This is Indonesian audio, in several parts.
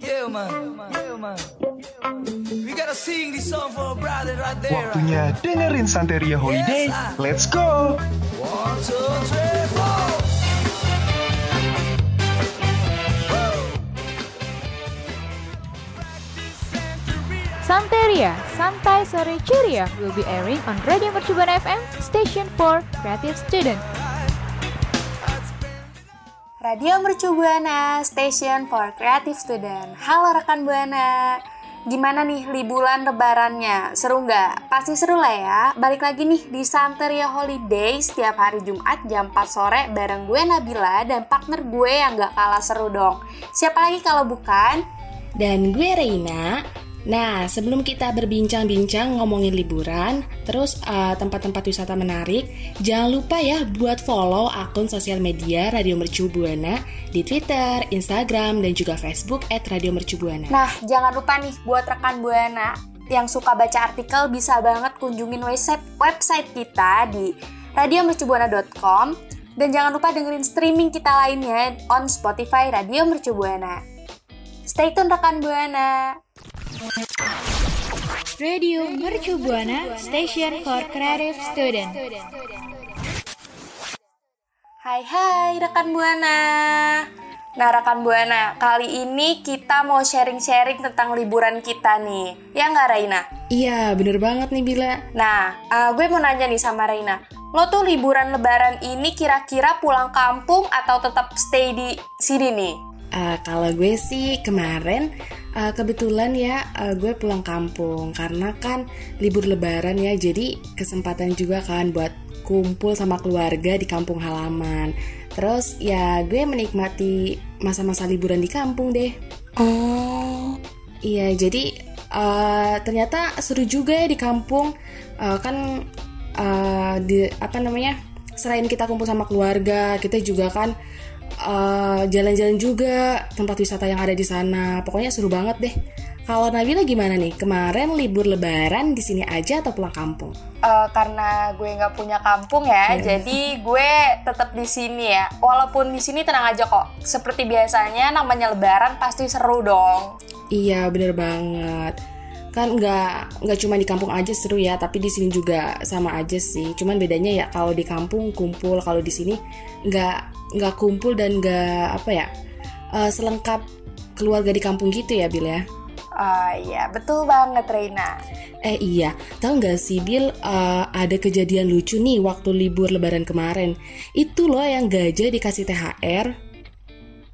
Yeah, man. Yeah, man. We gotta sing this song for a brother right there. Waktunya dengerin Santeria Holiday. Let's go! One, two, three, four. Santeria, Santai Sore Ceria will be airing on Radio Mercubuana FM, station for creative student. Radio Mercu Buana, Station for Creative Student. Halo rekan Buana, gimana nih liburan lebarannya? Seru nggak? Pasti seru lah ya. Balik lagi nih di Santeria Holiday setiap hari Jumat jam 4 sore bareng gue Nabila dan partner gue yang nggak kalah seru dong. Siapa lagi kalau bukan? Dan gue Reina. Nah, sebelum kita berbincang-bincang ngomongin liburan, terus uh, tempat-tempat wisata menarik, jangan lupa ya buat follow akun sosial media Radio Mercu Buana di Twitter, Instagram, dan juga Facebook at Radio Mercu Buana. Nah, jangan lupa nih buat rekan Buana yang suka baca artikel bisa banget kunjungin website website kita di radiomercubuana.com dan jangan lupa dengerin streaming kita lainnya on Spotify Radio Mercu Buana. Stay tune rekan Buana. Radio Mercu Buana, station for creative student. Hai hai rekan Buana. Nah rekan Buana, kali ini kita mau sharing-sharing tentang liburan kita nih. Ya nggak Raina? Iya, bener banget nih Bila. Nah, uh, gue mau nanya nih sama Raina. Lo tuh liburan lebaran ini kira-kira pulang kampung atau tetap stay di sini nih? Uh, kalau gue sih kemarin uh, kebetulan ya uh, gue pulang kampung karena kan libur lebaran ya jadi kesempatan juga kan buat kumpul sama keluarga di kampung halaman. Terus ya gue menikmati masa-masa liburan di kampung deh. Oh, Iya jadi uh, ternyata seru juga ya di kampung Uh, kan uh, di apa namanya selain kita kumpul sama keluarga kita juga kan uh, jalan-jalan juga tempat wisata yang ada di sana pokoknya seru banget deh kalau Nabila gimana nih kemarin libur lebaran di sini aja atau pulang kampung uh, karena gue nggak punya kampung ya, jadi gue tetap di sini ya. Walaupun di sini tenang aja kok. Seperti biasanya namanya lebaran pasti seru dong. Iya bener banget kan nggak nggak cuma di kampung aja seru ya tapi di sini juga sama aja sih. Cuman bedanya ya kalau di kampung kumpul kalau di sini nggak nggak kumpul dan nggak apa ya eh, selengkap keluarga di kampung gitu ya Bil ya? Ah iya, betul banget Reina. eh iya. Tahu nggak sih Bil eh, ada kejadian lucu nih waktu libur lebaran kemarin. Itu loh yang gajah dikasih THR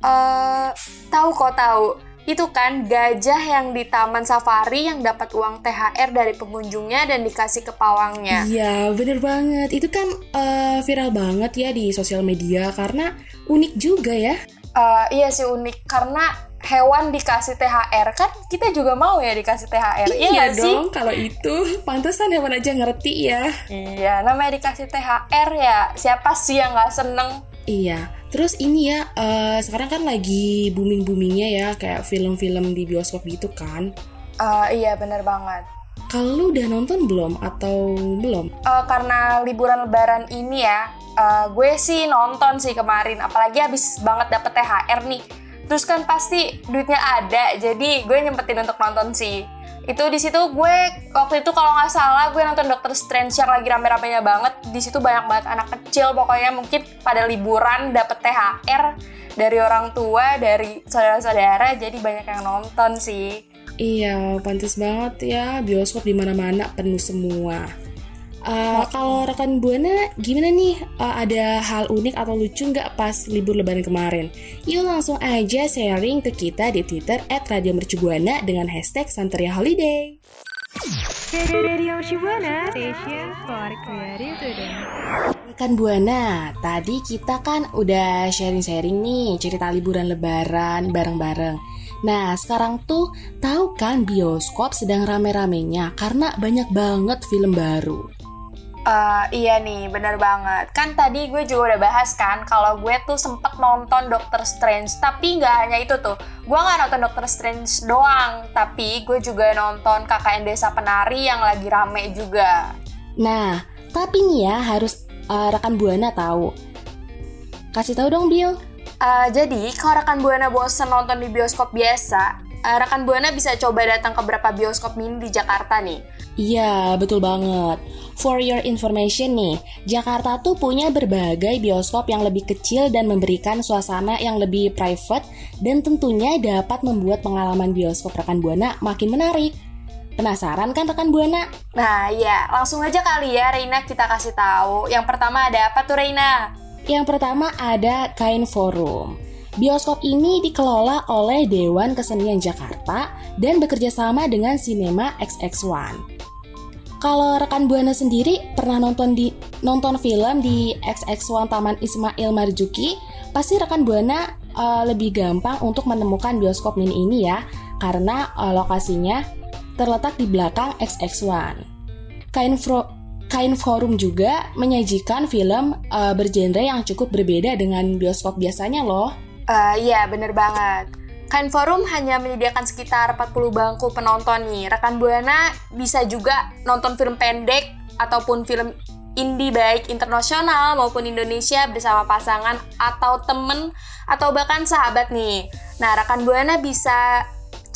Eh, tahu kok tahu. Itu kan gajah yang di Taman Safari yang dapat uang THR dari pengunjungnya dan dikasih ke pawangnya. Iya, bener banget. Itu kan eh, viral banget ya di sosial media karena unik juga ya. Eh, iya sih unik karena hewan dikasih THR kan kita juga mau ya dikasih THR. Iya iya dong, kalau itu pantesan hewan aja ngerti ya. Iya, namanya dikasih THR ya. Siapa sih yang nggak seneng? Iya, terus ini ya, eh, sekarang kan lagi booming-boomingnya ya, kayak film-film di bioskop gitu kan. Eh, iya bener banget. Kalau lu udah nonton belum atau belum? Eh, karena liburan lebaran ini ya, eh, gue sih nonton sih kemarin. Apalagi habis banget dapet THR nih. Terus kan pasti duitnya ada, jadi gue nyempetin untuk nonton sih. Itu di situ gue waktu itu kalau nggak salah gue nonton Doctor Strange yang lagi rame-ramenya banget. Di situ banyak banget anak kecil pokoknya mungkin pada liburan dapet THR dari orang tua, dari saudara-saudara, jadi banyak yang nonton sih. Iya, pantas banget ya bioskop di mana-mana penuh semua. Uh, kalau rekan buana gimana nih? Uh, ada hal unik atau lucu nggak pas libur lebaran kemarin? Yuk langsung aja sharing ke kita di Twitter @radiomercubuana dengan hashtag Santeria Holiday. Radio Shibuana, station for creative today. Rekan Buana, tadi kita kan udah sharing-sharing nih cerita liburan lebaran bareng-bareng. Nah, sekarang tuh tahu kan bioskop sedang rame-ramenya karena banyak banget film baru. Uh, iya nih, bener banget. Kan tadi gue juga udah bahas kan kalau gue tuh sempet nonton Doctor Strange. Tapi nggak hanya itu tuh. Gue nggak nonton Doctor Strange doang. Tapi gue juga nonton KKN Desa Penari yang lagi rame juga. Nah, tapi nih ya harus uh, rekan Buana tahu. Kasih tahu dong, Bill. Uh, jadi, kalau rekan Buana bosen nonton di bioskop biasa, uh, rekan Buana bisa coba datang ke beberapa bioskop mini di Jakarta nih. Iya, betul banget. For your information nih, Jakarta tuh punya berbagai bioskop yang lebih kecil dan memberikan suasana yang lebih private dan tentunya dapat membuat pengalaman bioskop rekan Buana makin menarik. Penasaran kan rekan Buana? Nah, iya, langsung aja kali ya Reina kita kasih tahu. Yang pertama ada apa tuh Reina? Yang pertama ada Kain Forum. Bioskop ini dikelola oleh Dewan Kesenian Jakarta dan bekerja sama dengan Cinema XX1. Kalau rekan Buana sendiri pernah nonton di nonton film di XX1 Taman Ismail Marzuki, pasti rekan Buana uh, lebih gampang untuk menemukan bioskop mini ini ya, karena uh, lokasinya terletak di belakang XX1. Kain Fro Kain Forum juga menyajikan film uh, bergenre yang cukup berbeda dengan bioskop biasanya loh. Uh, iya, bener banget. Kain Forum hanya menyediakan sekitar 40 bangku penonton nih. Rekan Buana bisa juga nonton film pendek ataupun film indie baik internasional maupun Indonesia bersama pasangan atau temen atau bahkan sahabat nih. Nah, rekan Buana bisa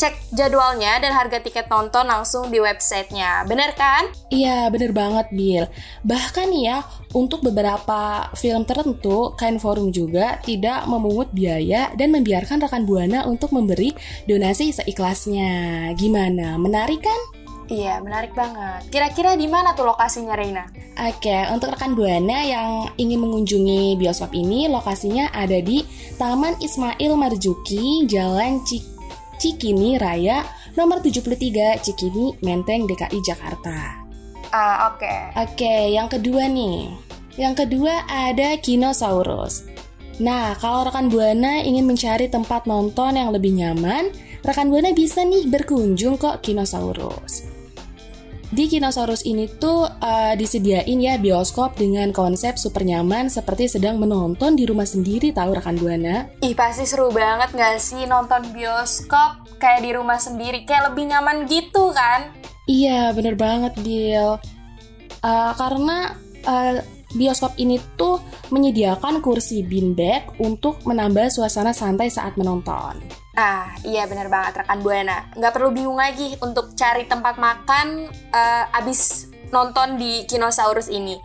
cek jadwalnya dan harga tiket nonton langsung di websitenya. Bener kan? Iya, bener banget, Bill. Bahkan ya, untuk beberapa film tertentu, Kain Forum juga tidak memungut biaya dan membiarkan rekan Buana untuk memberi donasi seikhlasnya. Gimana? Menarik kan? Iya, menarik banget. Kira-kira di mana tuh lokasinya, Reina? Oke, untuk rekan Buana yang ingin mengunjungi bioskop ini, lokasinya ada di Taman Ismail Marzuki, Jalan Cik Cikini Raya nomor 73 Cikini Menteng DKI Jakarta. Ah, uh, oke. Okay. Oke, okay, yang kedua nih. Yang kedua ada Kinosaurus. Nah, kalau rekan Buana ingin mencari tempat nonton yang lebih nyaman, rekan Buana bisa nih berkunjung ke Kinosaurus. Di Kinosaurus ini tuh uh, disediain ya bioskop dengan konsep super nyaman seperti sedang menonton di rumah sendiri tahu rekan Buana. Ih pasti seru banget gak sih nonton bioskop kayak di rumah sendiri kayak lebih nyaman gitu kan? Iya bener banget Bill. Uh, karena uh, bioskop ini tuh menyediakan kursi beanbag untuk menambah suasana santai saat menonton. Ah, iya bener banget rekan Buana. Nggak perlu bingung lagi untuk cari tempat makan uh, abis nonton di Kinosaurus ini.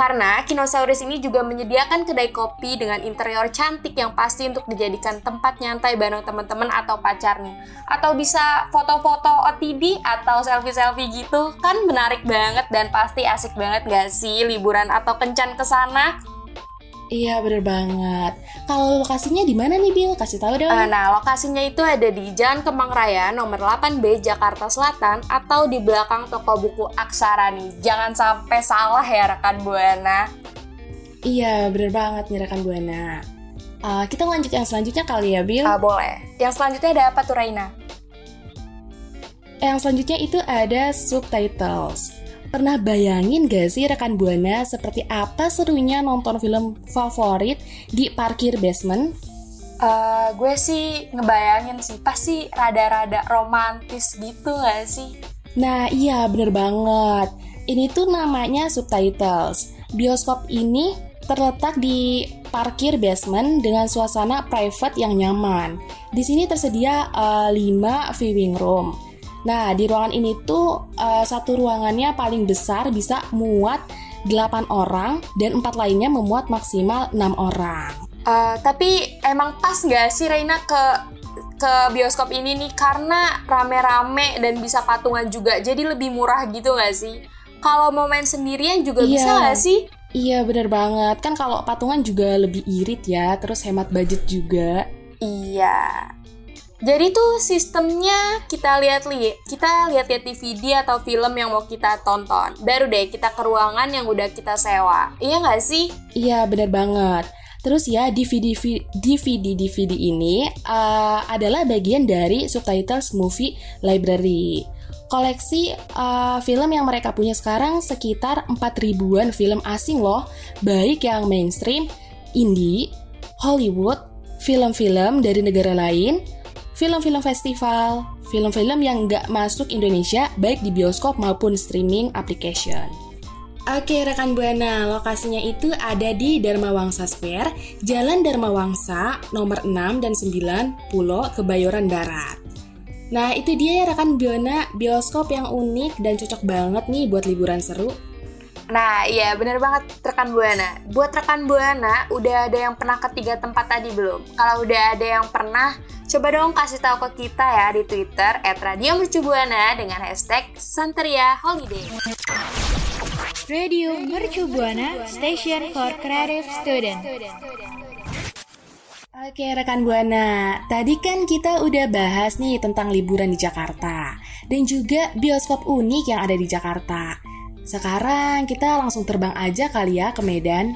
Karena Kinosaurus ini juga menyediakan kedai kopi dengan interior cantik yang pasti untuk dijadikan tempat nyantai bareng teman-teman atau pacar nih. Atau bisa foto-foto OTD atau selfie-selfie gitu. Kan menarik banget dan pasti asik banget gak sih liburan atau kencan ke sana? Iya bener banget. Kalau lokasinya di mana nih Bill? Kasih tahu dong. Uh, nah lokasinya itu ada di Jalan Kemang Raya nomor 8B Jakarta Selatan atau di belakang toko buku Aksara nih. Jangan sampai salah ya rekan buana. Iya bener banget nih rekan buana. Uh, kita lanjut yang selanjutnya kali ya Bill. Uh, boleh. Yang selanjutnya ada apa tuh Raina? Yang selanjutnya itu ada subtitles. Pernah bayangin gak sih rekan Buana seperti apa serunya nonton film favorit di parkir basement? Uh, gue sih ngebayangin sih pasti rada-rada romantis gitu gak sih? Nah iya bener banget. Ini tuh namanya subtitles. Bioskop ini terletak di parkir basement dengan suasana private yang nyaman. Di sini tersedia uh, eh, 5 viewing room Nah, di ruangan ini tuh uh, satu ruangannya paling besar bisa muat 8 orang dan empat lainnya memuat maksimal 6 orang. Uh, tapi emang pas nggak sih Reina ke ke bioskop ini nih karena rame-rame dan bisa patungan juga. Jadi lebih murah gitu nggak sih? Kalau mau main sendirian juga Iya. bisa nggak sih? Iya bener banget Kan kalau patungan juga lebih irit ya Terus hemat budget juga Iya. Jadi tuh sistemnya kita lihat li, kita lihat-lihat DVD atau film yang mau kita tonton. Baru deh kita ke ruangan yang udah kita sewa. Iya nggak sih? Iya bener banget Terus ya DVD DVD DVD ini uh, adalah bagian dari subtitles movie library. Koleksi uh, film yang mereka punya sekarang sekitar 4 ribuan film asing loh, baik yang mainstream, indie, Hollywood, film-film dari negara lain, film-film festival, film-film yang nggak masuk Indonesia baik di bioskop maupun streaming application. Oke rekan Buana, lokasinya itu ada di Dharma Wangsa Square, Jalan Dharma Wangsa, nomor 6 dan 9, Pulau Kebayoran Barat. Nah itu dia ya rekan Buana, bioskop yang unik dan cocok banget nih buat liburan seru. Nah, iya bener banget rekan Buana. Buat rekan Buana, udah ada yang pernah ke tiga tempat tadi belum? Kalau udah ada yang pernah, coba dong kasih tahu ke kita ya di Twitter @radiomercubuana dengan hashtag Santeria Holiday. Radio Mercu Buana Station for Creative Student. Oke rekan Buana, tadi kan kita udah bahas nih tentang liburan di Jakarta dan juga bioskop unik yang ada di Jakarta. Sekarang kita langsung terbang aja kali ya ke Medan.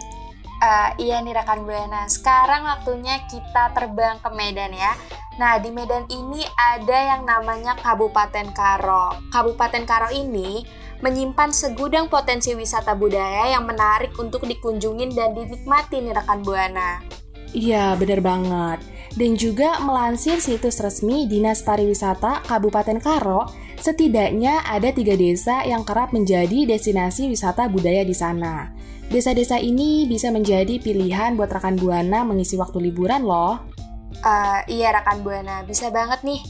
Eh, iya nih rekan Buana, sekarang waktunya kita terbang ke Medan ya. Nah, di Medan ini ada yang namanya Kabupaten Karo. Kabupaten Karo ini menyimpan segudang potensi wisata budaya yang menarik untuk dikunjungin dan dinikmati nih rekan Buana. Iya bener banget. Dan juga melansir situs resmi Dinas Pariwisata Kabupaten Karo, setidaknya ada tiga desa yang kerap menjadi destinasi wisata budaya di sana. Desa-desa ini bisa menjadi pilihan buat rekan Buana mengisi waktu liburan loh. Eh, iya rekan Buana, bisa banget nih.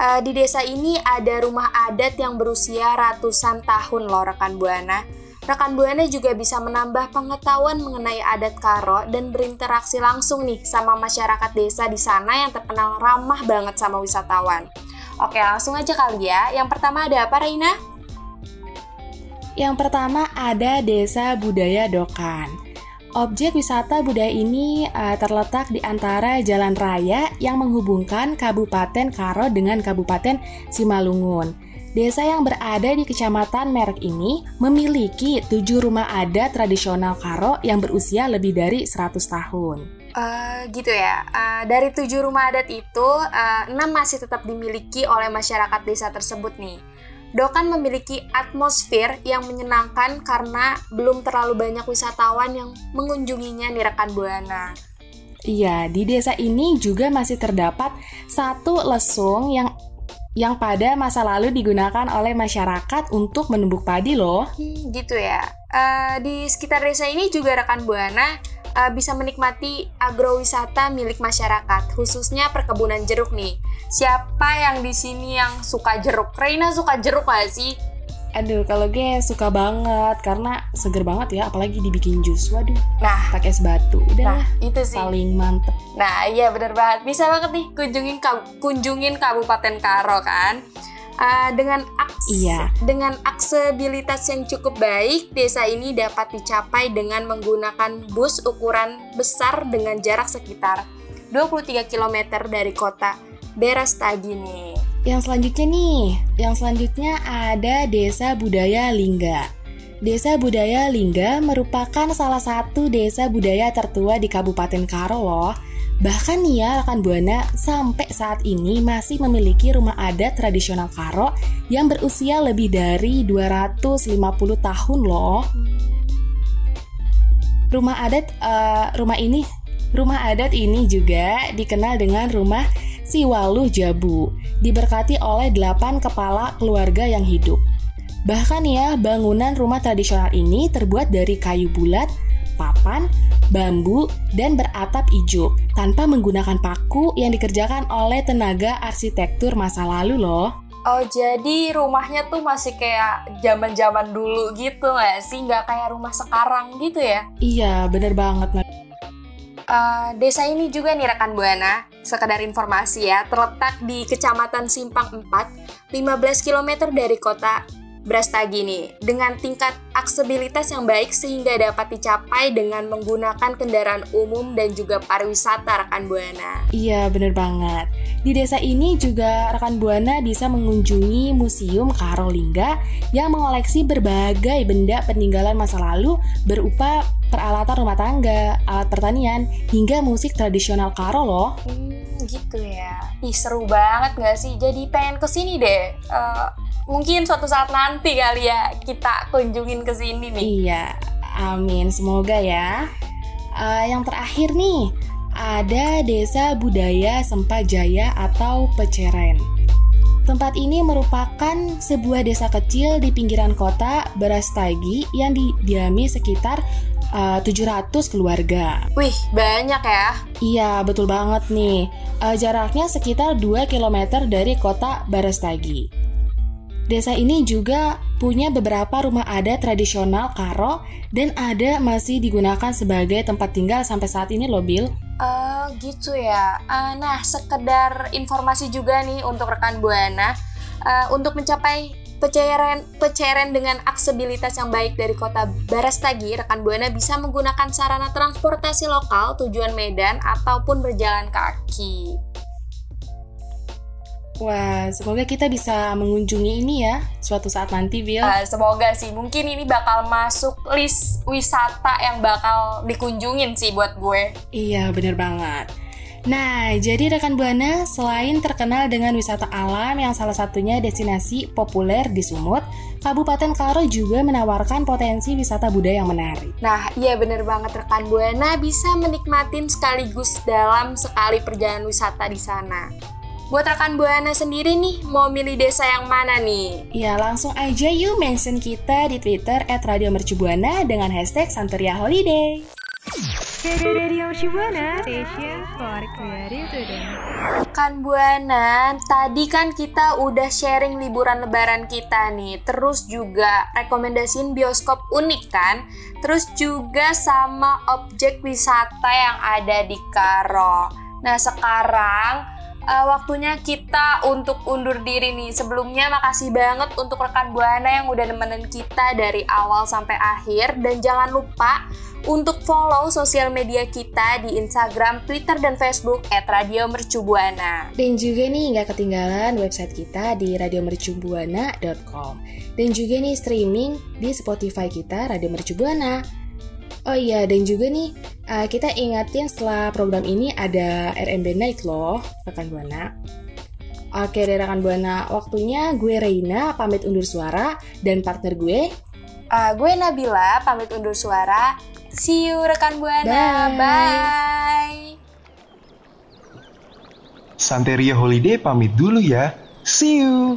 Eh, di desa ini ada rumah adat yang berusia ratusan tahun loh rekan Buana. Rekan Buana juga bisa menambah pengetahuan mengenai adat Karo dan berinteraksi langsung nih sama masyarakat desa di sana yang terkenal ramah banget sama wisatawan. Oke, langsung aja kali ya. Yang pertama ada apa, Reina? Yang pertama ada Desa Budaya Dokan. Objek wisata budaya ini eh, terletak di antara jalan raya yang menghubungkan Kabupaten Karo dengan Kabupaten Simalungun. Desa yang berada di Kecamatan Merek ini memiliki tujuh rumah adat tradisional Karo yang berusia lebih dari 100 tahun. Eh, gitu ya. Eh, dari tujuh rumah adat itu, eh, enam masih tetap dimiliki oleh masyarakat desa tersebut nih. Dokan memiliki atmosfer yang menyenangkan karena belum terlalu banyak wisatawan yang mengunjunginya nih rekan Buana. Iya, di desa ini juga masih terdapat satu lesung yang yang pada masa lalu digunakan oleh masyarakat untuk menumbuk padi loh. Hmm, gitu ya. Eh, di sekitar desa ini juga rekan Buana eh, bisa menikmati agrowisata milik masyarakat, khususnya perkebunan jeruk nih. Siapa yang di sini yang suka jeruk? Reina suka jeruk gak sih? Aduh, kalau gue suka banget karena seger banget ya, apalagi dibikin jus. Waduh, Nah, pakai es batu. Udah nah itu sih. paling mantep. Nah, iya bener banget. Bisa banget nih kunjungin kunjungin Kabupaten Karo kan. Uh, dengan aks Iya. dengan aksesibilitas yang cukup baik, desa ini dapat dicapai dengan menggunakan bus ukuran besar dengan jarak sekitar 23 km dari kota Berastagi nih. Yang selanjutnya nih, yang selanjutnya ada Desa Budaya Lingga. Desa Budaya Lingga merupakan salah satu desa budaya tertua di Kabupaten Karo loh. Bahkan nih ya rekan Buana, sampai saat ini masih memiliki rumah adat tradisional Karo yang berusia lebih dari 250 tahun loh. Rumah adat eh, rumah ini rumah adat ini juga dikenal dengan rumah Siwaluh Jabu, diberkati oleh delapan kepala keluarga yang hidup. Bahkan ya, bangunan rumah tradisional ini terbuat dari kayu bulat, papan, bambu, dan beratap ijuk, tanpa menggunakan paku yang dikerjakan oleh tenaga arsitektur masa lalu loh. Oh, jadi rumahnya tuh masih kayak zaman-zaman dulu gitu nggak sih? Nggak kayak rumah sekarang gitu ya? Iya, bener banget. Eh, desa ini juga nih rekan Buana, sekedar informasi ya, terletak di Kecamatan Simpang 4, 15 km dari kota Brastagi nih, dengan tingkat aksesibilitas yang baik sehingga dapat dicapai dengan menggunakan kendaraan umum dan juga pariwisata rekan Buana. Iya, bener banget. Di desa ini juga rekan Buana bisa mengunjungi Museum Karolingga yang mengoleksi berbagai benda peninggalan masa lalu berupa peralatan rumah tangga, alat pertanian, hingga musik tradisional Karo loh. Hmm, gitu ya. Ih, seru banget gak sih? Jadi pengen ke sini deh. Eh, mungkin suatu saat nanti kali ya kita kunjungin ke sini nih. Iya, amin. Semoga ya. Eh, yang terakhir nih, ada Desa Budaya Sempajaya atau Peceren. Tempat ini merupakan sebuah desa kecil di pinggiran kota Berastagi yang didiami sekitar eh, 700 keluarga. Wih, banyak ya. Iya, betul banget nih. Eh, jaraknya sekitar 2 km dari kota Barastagi. Desa ini juga punya beberapa rumah adat tradisional Karo dan ada masih digunakan sebagai tempat tinggal sampai saat ini loh, Bill. Eh, gitu ya. Eh, nah, sekedar informasi juga nih untuk rekan Buana. Eh, untuk mencapai pecairan pecairan dengan aksesibilitas yang baik dari kota Barastagi, rekan Buana bisa menggunakan sarana transportasi lokal tujuan Medan ataupun berjalan kaki. Wah, semoga kita bisa mengunjungi ini ya suatu saat nanti, Bill. Eh, semoga sih, mungkin ini bakal masuk list wisata yang bakal dikunjungin sih buat gue. Iya, bener banget. Nah, jadi rekan Buana selain terkenal dengan wisata alam yang salah satunya destinasi populer di Sumut, Kabupaten Karo juga menawarkan potensi wisata budaya yang menarik. Nah, iya bener banget rekan Buana bisa menikmatin sekaligus dalam sekali perjalanan wisata di sana. Buat rekan Buana sendiri nih, mau milih desa yang mana nih? Ya, langsung aja yuk mention kita di Twitter at Radio Mercubuana dengan hashtag Santeria Holiday. Radio Shibuana, station for creative today. Rekan Buana, tadi kan kita udah sharing liburan lebaran kita nih, terus juga rekomendasiin bioskop unik kan, terus juga sama objek wisata yang ada di Karo. Nah sekarang eh, waktunya kita untuk undur diri nih. Sebelumnya makasih banget untuk rekan Buana yang udah nemenin kita dari awal sampai akhir dan jangan lupa untuk follow sosial media kita di Instagram, Twitter, dan Facebook at Radio Mercubuana. Dan juga nih nggak ketinggalan website kita di radiomercubuana.com Dan juga nih streaming di Spotify kita Radio Mercubuana. Oh iya, dan juga nih uh, kita ingatin setelah program ini ada RMB Night loh, rekan Buana. Oke deh rekan Buana, waktunya gue Reina pamit undur suara dan partner gue Uh, gue Nabila, pamit undur suara. See you rekan Buana. Bye. Bye. Santeria Holiday pamit dulu ya. See you.